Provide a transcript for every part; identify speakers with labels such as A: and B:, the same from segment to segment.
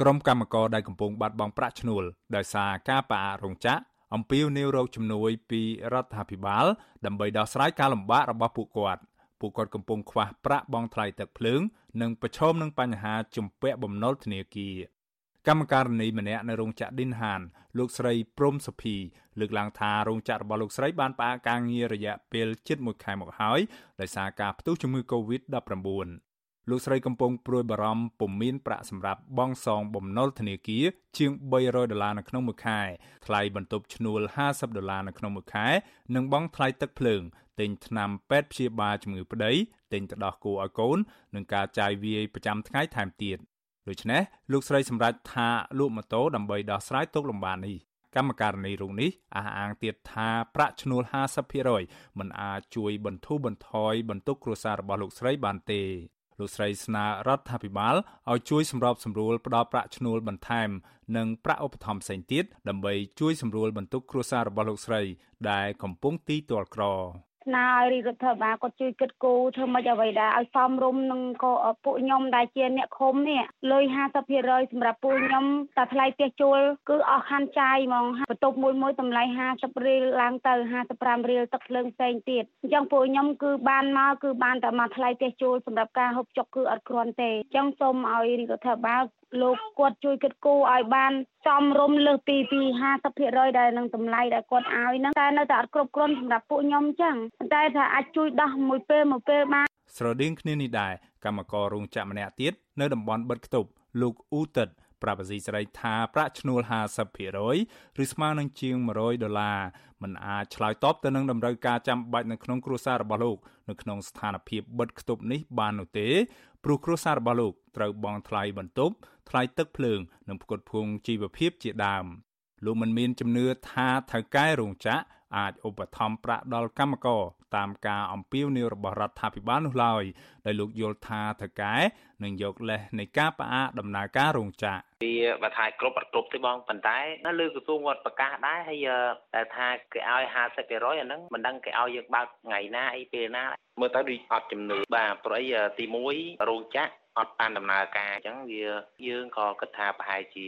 A: ក្រុមកម្មករដែលកំពុងបាត់បង់ប្រាក់ឈ្នួលដោយសារការផ្អាករោងចក្រអំពាវនាវរកជំនួយពីរដ្ឋាភិបាល ដើម្បីដោះស្រាយការលំបាករបស់ពួកគាត់ពួកគាត់កំពុងខ្វះប្រាក់បង់ថ្លៃទឹកភ្លើង និងប្រឈមនឹងបញ្ហាជំពាក់បំណុលធនាគារកម្មការនីម្នាក់នៅរោងចក្រឌិនហានលោកស្រីព្រំសុភីលើកឡើងថារោងចក្ររបស់លោកស្រីបានផ្អាកការងាររយៈពេលជិត1ខែមកហើយដោយសារការផ្ទុះជំងឺ Covid-19 លោកស្រីកំពុងព្រួយបារម្ភពុំមានប្រាក់សម្រាប់បង់សងបំណុលធនាគារជាង300ដុល្លារនៅក្នុងមួយខែថ្លៃបន្ទប់ឈ្នួល50ដុល្លារនៅក្នុងមួយខែ និងបង់ថ្លៃទឹកភ្លើងទិញថ្នាំពេទ្យព្យាបាលជំងឺប្តីទិញទឹកដោះគោឲ្យកូននិងការចាយវាយប្រចាំថ្ងៃថែមទៀតដូច្នេះលោកស្រីសម្រេចថាលក់ម៉ូតូដើម្បីដោះស្រាយទុក្ខលំបាកនេះកម្មការនីរោងនេះអះអាងទៀតថាប្រាក់ឈ្នួល50%មិនអាចជួយបន្ធូរបន្ថយបន្ទុកគ្រួសាររបស់លោកស្រីបានទេ លោកស្រីស្នើរដ្ឋាភិបាលឲ្យជួយសម្របសម្រួលផ្តល់ប្រាក់ឈ្នួលបន្ថែម និងប្រាក់ឧបត្ថម្ភផ្សេងទៀតដើម្បីជួយសម្រួលបន្ទុកគ្រួសាររបស់លោកស្រីដែលកំពុងទីទាល់ក្រ
B: ស្នើឲ្យរដ្ឋាភិបាលគាត់ជួយគិតគូរធ្វើម៉េចអ្វីដែរឲ្យសមរម្យនឹងក៏ពួកខ្ញុំដែលជាអ្នកឃុំនេះលុយ50%សម្រាប់ពួកខ្ញុំតែថ្លៃផ្ទះជួលគឺអស់ខានចាយហ្មងបន្ទប់មួយមួយតម្លៃ50រៀលឡើងទៅ55រៀលទឹកភ្លើងផ្សេងទៀតអញ្ចឹងពួកខ្ញុំគឺបានមកគឺបានតែមកថ្លៃផ្ទះជួលសម្រាប់ការហូបចុកគឺអត់គ្រាន់ទេអញ្ចឹងសូមឲ្យរដ្ឋាភិបាល លោកគាត់ជួយគិតគូរឲ្យបានសមរម្យលើសពីពី50%ដែលនឹងតម្លៃដែលគាត់ឲ្យហ្នឹងតែនៅតែអត់គ្រប់គ្រាន់សម្រាប់ពួកខ្ញុំអញ្ចឹងតែថាអាចជួយដោះមួយពេលមួយពេលបាន
A: ស្រដៀងគ្នានេះដែរកម្មកររោងចក្រម្នាក់ទៀតនៅតំបន់បិទគប់លោកអ៊ូតិតប្រាប់អាស៊ីសេរីថាប្រាក់ឈ្នួល50%ឬស្មើនឹងជាង100ដុល្លារមិនអាចឆ្លើយតបទៅនឹងតម្រូវការចាំបាច់នៅក្នុងគ្រួសាររបស់លោកនៅក្នុងស្ថានភាពបិទគប់នេះបាននោះទេ ព្រោះគ្រួសាររបស់លោកត្រូវបង់ថ្លៃបន្ទប់ថ្លៃទឹកភ្លើងនិងផ្គត់ផ្គង់ជីវភាពជាដើមលោកមិនមានជំនឿថាថៅកែរោងចក្រ អាចឧបត្ថម្ភប្រាក់ដល់កម្មករតាមការអំពាវនាវរបស់រដ្ឋាភិបាលនោះឡើយដោយលោកយល់ថាថៅកែនឹងយកលេសនៃការផ្អាកដំណើរការរោងចក្រ
C: វាបើថាគ្រប់អត់គ្រប់ទេបងប៉ុន្តែនៅលើក្រសួងគាត់ប្រកាសដែរហើយតែថាគេឲ្យ50%អាហ្នឹងមិនដឹងគេឲ្យយើងបើកថ្ងៃណាអីពេលណាមើលទៅដូចអត់ជំនឿបាទព្រោះអីទី1រោងចក្រអត់បានដំណើរការអញ្ចឹងវាយើងក៏គិតថាប្រហែលជា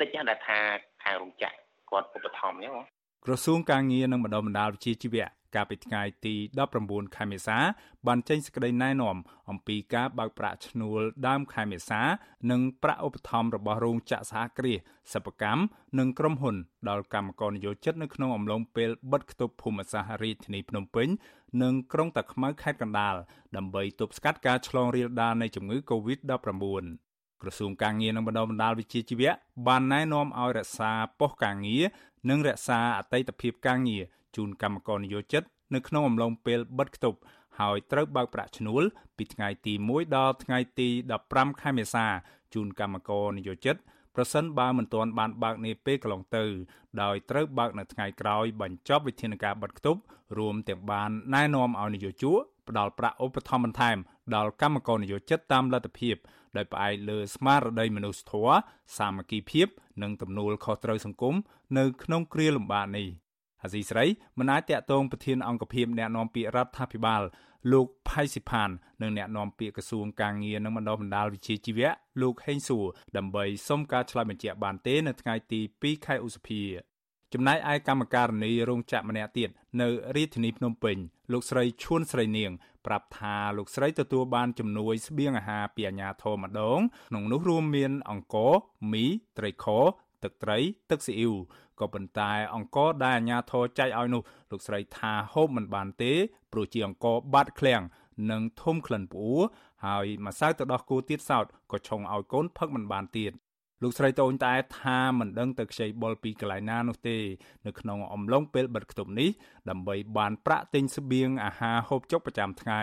C: តិចណាស់ដែលថាខាងរោងចក្រគាត់ឧបត្ថម្ភអញ្ចឹង
A: ក្រសួងការងារនិងបណ្ដុំបណ្ដាលវិជ្ជាជីវៈកាលពីថ្ងៃទី19ខែមេសា បានចេញសេចក្តីណែនាំអំពីការបើកប្រាក់ឈ្នួលដើមខែមេសា និងប្រាក់ឧបត្ថម្ភរបស់រោងចក្រសហគ្រាសសិប្បកម្មនិងក្រុមហ៊ុនដល់កម្មករនិយោជិតនៅក្នុងអំឡុងពេលបិទគប់ភូមិសាស្ត្ររាជធានីភ្នំពេញនិងក្រុងតាខ្មៅខេត្តកណ្ដាលដើម្បីទប់ស្កាត់ការឆ្លងរាលដាលនៃជំងឺ Covid-19 ក្រសួងការងារនិងបណ្ដុំបណ្ដាលវិជ្ជាជីវៈបានណែនាំឲ្យរក្សាប៉ុស្តិ៍ការងារ និងរក្សាអតីតភាពការងារជូនកម្មករនិយោជិតនៅក្នុងអំឡុងពេលបិទគប់ហើយត្រូវបើកប្រាក់ឈ្នួលពីថ្ងៃទី1ដល់ថ្ងៃទី15ខែមេសាជូនកម្មករនិយោជិត ប្រសិនបើមិនទាន់បានបើកនាពេលកន្លងទៅ ដោយត្រូវបើកនៅថ្ងៃក្រោយបញ្ចប់វិធានការបិទគប់រួមទាំងបានណែនាំឲ្យនយោជកផ្ដល់ប្រាក់ឧបត្ថម្ភបន្ថែមដល់កម្មករនិយោជិតតាមលទ្ធភាពដោយផ្អែកលើស្មារតីមនុស្សធម៌សាមគ្គីភាព និងទំនួលខុសត្រូវសង្គមនៅក្នុងគ្រាលំបាកនេះអាស៊ីស្រីមិនអាចតាក់ទងប្រធានអង្គភិបអ្នកណែនាំពាក្យរដ្ឋាភិបាល លោកផៃស៊ីផាននិងអ្នកណែនាំពាក្យក្រសួងការងារនិងបណ្ដុះបណ្ដាលវិជ្ជាជីវៈលោកហេងសួរដើម្បីសុំការឆ្លើយបញ្ជាក់បានទេនៅថ្ងៃទី2ខែឧសភាចំណែកឯកម្មការនីរោងចក្រម្នាក់ទៀតនៅរាជធានីភ្នំពេញលោកស្រីឈួនស្រីនាងប្រាប់ថាលោកស្រីទទួលបានជំនួយស្បៀងអាហារពីអាជ្ញាធរម្ដងក្នុងនោះរួមមានអង្ករមីត្រីខ ទឹកត្រី ទឹកស៊ីអ៊ីវក៏ប៉ុន្តែអង្គដែលអាជ្ញាធរចែកឲ្យនោះលោកស្រីថាហូបមិនបានទេព្រោះជាអង្គបាត់ឃ្លាំងនិងធំក្លិនផ្អួរហើយម្សៅទៅដោះគោទៀតសោតក៏ឆុងឲ្យកូនផឹកមិនបានទៀតលោកស្រីតូនតែថាមិនដឹងទៅខ្ចីបុលពីកន្លែងណានោះទេនៅក្នុងអំឡុងពេលបិទគប់នេះដើម្បីបានប្រាក់ទិញស្បៀងអាហារហូបចុកប្រចាំថ្ងៃ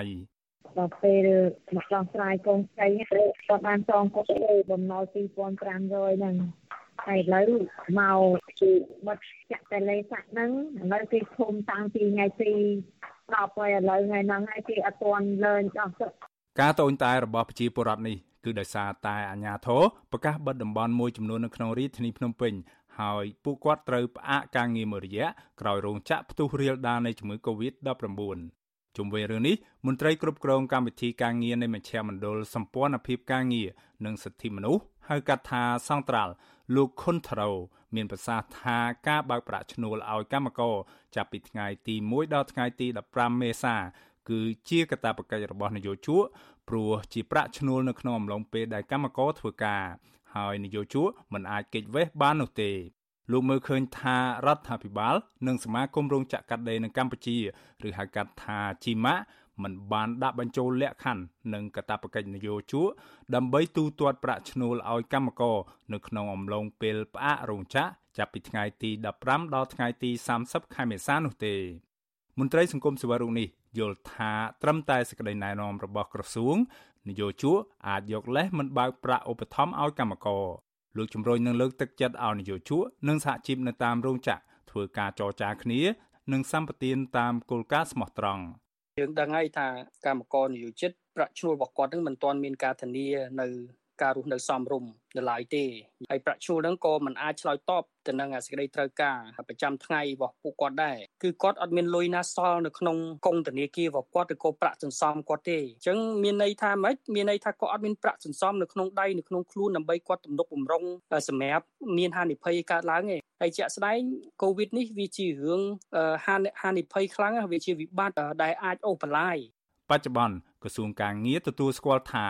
B: ដល់ពេលមកដោះស្រាយកូនស្រីគាត់បានចងគាត់បំណុល2500ហ្នឹង ហើយឥឡូវមកគឺបិទចាក់តែលេសាក់ហ្នឹងឥឡូវគេឃុំតាំងពីថ្ងៃទី10ហើយឥឡូវថ្ងៃហ្នឹងហើយគេអត់ទាន់លើនអស់ទឹក
A: ការតូនតែរបស់ប្រជាពលរដ្ឋនេះគឺដោយសារតែអាជ្ញាធរប្រកាសបិទតំបន់មួយចំនួននៅក្នុងរាជធានីភ្នំពេញហើយពួកគាត់ត្រូវផ្អាកការងារមួយរយៈក្រោយរោងចក្រផ្ទុះរាលដាលនៃជំងឺ Covid-19 ជុំវិញរឿងនេះមន្ត្រីគ្រប់គ្រងកម្មវិធីការងារនៃមជ្ឈមណ្ឌលសម្ព័ន្ធភាពការងារនិងសិទ្ធិមនុស្សហៅកាត់ថាសង្ត្រាល់ លោកខុនថារ៉ូមានប្រសាសន៍ថាការបើកប្រាក់ឈ្នួលឲ្យកម្មករចាប់ពីថ្ងៃទី1ដល់ថ្ងៃទី15មេសាគឺជាកាតព្វកិច្ចរបស់នយោជកព្រោះជាប្រាក់ឈ្នួលនៅក្នុងអំឡុងពេលដែលកម្មករធ្វើការហើយនយោជកមិនអាចគេចវេះបាននោះទេលោកមើលឃើញថារដ្ឋាភិបាល និងសមាគមរោងចក្រកាត់ដេរនៅកម្ពុជា ឬហៅកាត់ថាជីម៉ាក់មិនបានដាក់បញ្ចូលលក្ខខណ្ឌនិងកាតព្វកិច្ចនយោជកដើម្បីទូទាត់ប្រាក់ឈ្នួលឲ្យកម្មករនៅក្នុងអំឡុងពេលផ្អាករោងចក្រចាប់ពីថ្ងៃទី15ដល់ថ្ងៃទី30ខែមេសានោះទេមន្ត្រីសង្គមសិវរុនេះយល់ថាត្រឹមតែសេចក្តីណែនាំរបស់ក្រសួងនយោជកអាចយកលេសមិនបើកប្រាក់ឧបត្ថម្ភឲ្យកម្មករលោកជំរុញនឹងលើកទឹកចិត្តឲ្យនយោជកនិងសហជីពនៅតាមរោងចក្រធ្វើការចរចាគ្នានិងសម្បទានតាមគោលការណ៍ស្មោះត្រង់
D: យើងដឹងហើយថាកម្មករនយោជិតប្រាក់ឈ្នួលរបស់គាត់នឹងមិនទាន់មានការធានានៅ ការរស់នៅសមរម្យនៅឡើយទេហើយប្រាក់ឈ្នួលហ្នឹងក៏មិនអាចឆ្លើយតបទៅនឹងសេចក្តីត្រូវការប្រចាំថ្ងៃរបស់ពួកគាត់ដែរគឺគាត់អត់មានលុយណាសល់នៅក្នុងកុងធនាគាររបស់គាត់ឬក៏ប្រាក់សន្សំគាត់ទេអញ្ចឹងមានន័យថាម៉េចមានន័យថាគាត់អត់មានប្រាក់សន្សំនៅក្នុងដៃនៅក្នុងខ្លួនដើម្បីគាត់ទំនុកបំរុងសម្រាប់មានហានិភ័យកើតឡើងទេហើយជាក់ស្ដែងកូវីដនេះវាជារឿងហានិភ័យខ្លាំងវាជាវិបត្តិដែលអាចអូសបន្លាយ
A: បច្ចុប្បន្នក្រសួងការងារទទួលស្គាល់ថា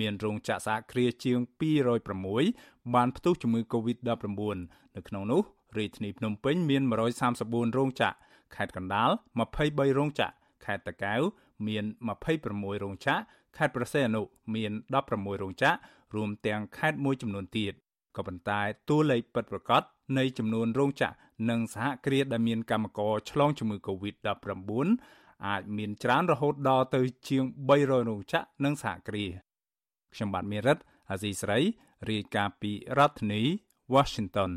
A: មានរោងចក្រសហគ្រាសជាង206បានផ្ទុះជំងឺ Covid-19 នៅក្នុងនោះរាជធានីភ្នំពេញមាន134រោងចក្រខេត្តកណ្ដាល23រោងចក្រខេត្តតាកែវមាន26រោងចក្រខេត្តប្រសេអនុមាន16រោងចក្ររួមទាំងខេត្តមួយចំនួនទៀតក៏ប៉ុន្តែតួលេខពិតប្រាកដនៃចំនួនរោងចក្រនិងសហគ្រាសដែលមានកម្មករឆ្លងជំងឺ Covid-19 អាចមានច្រើនរហូតដល់ទៅជាង300រោងចក្រនិងសហគ្រាស ខ្ញុំបាទមេរិតអាស៊ីស្រីរាយការណ៍ពីរដ្ឋធានី Washington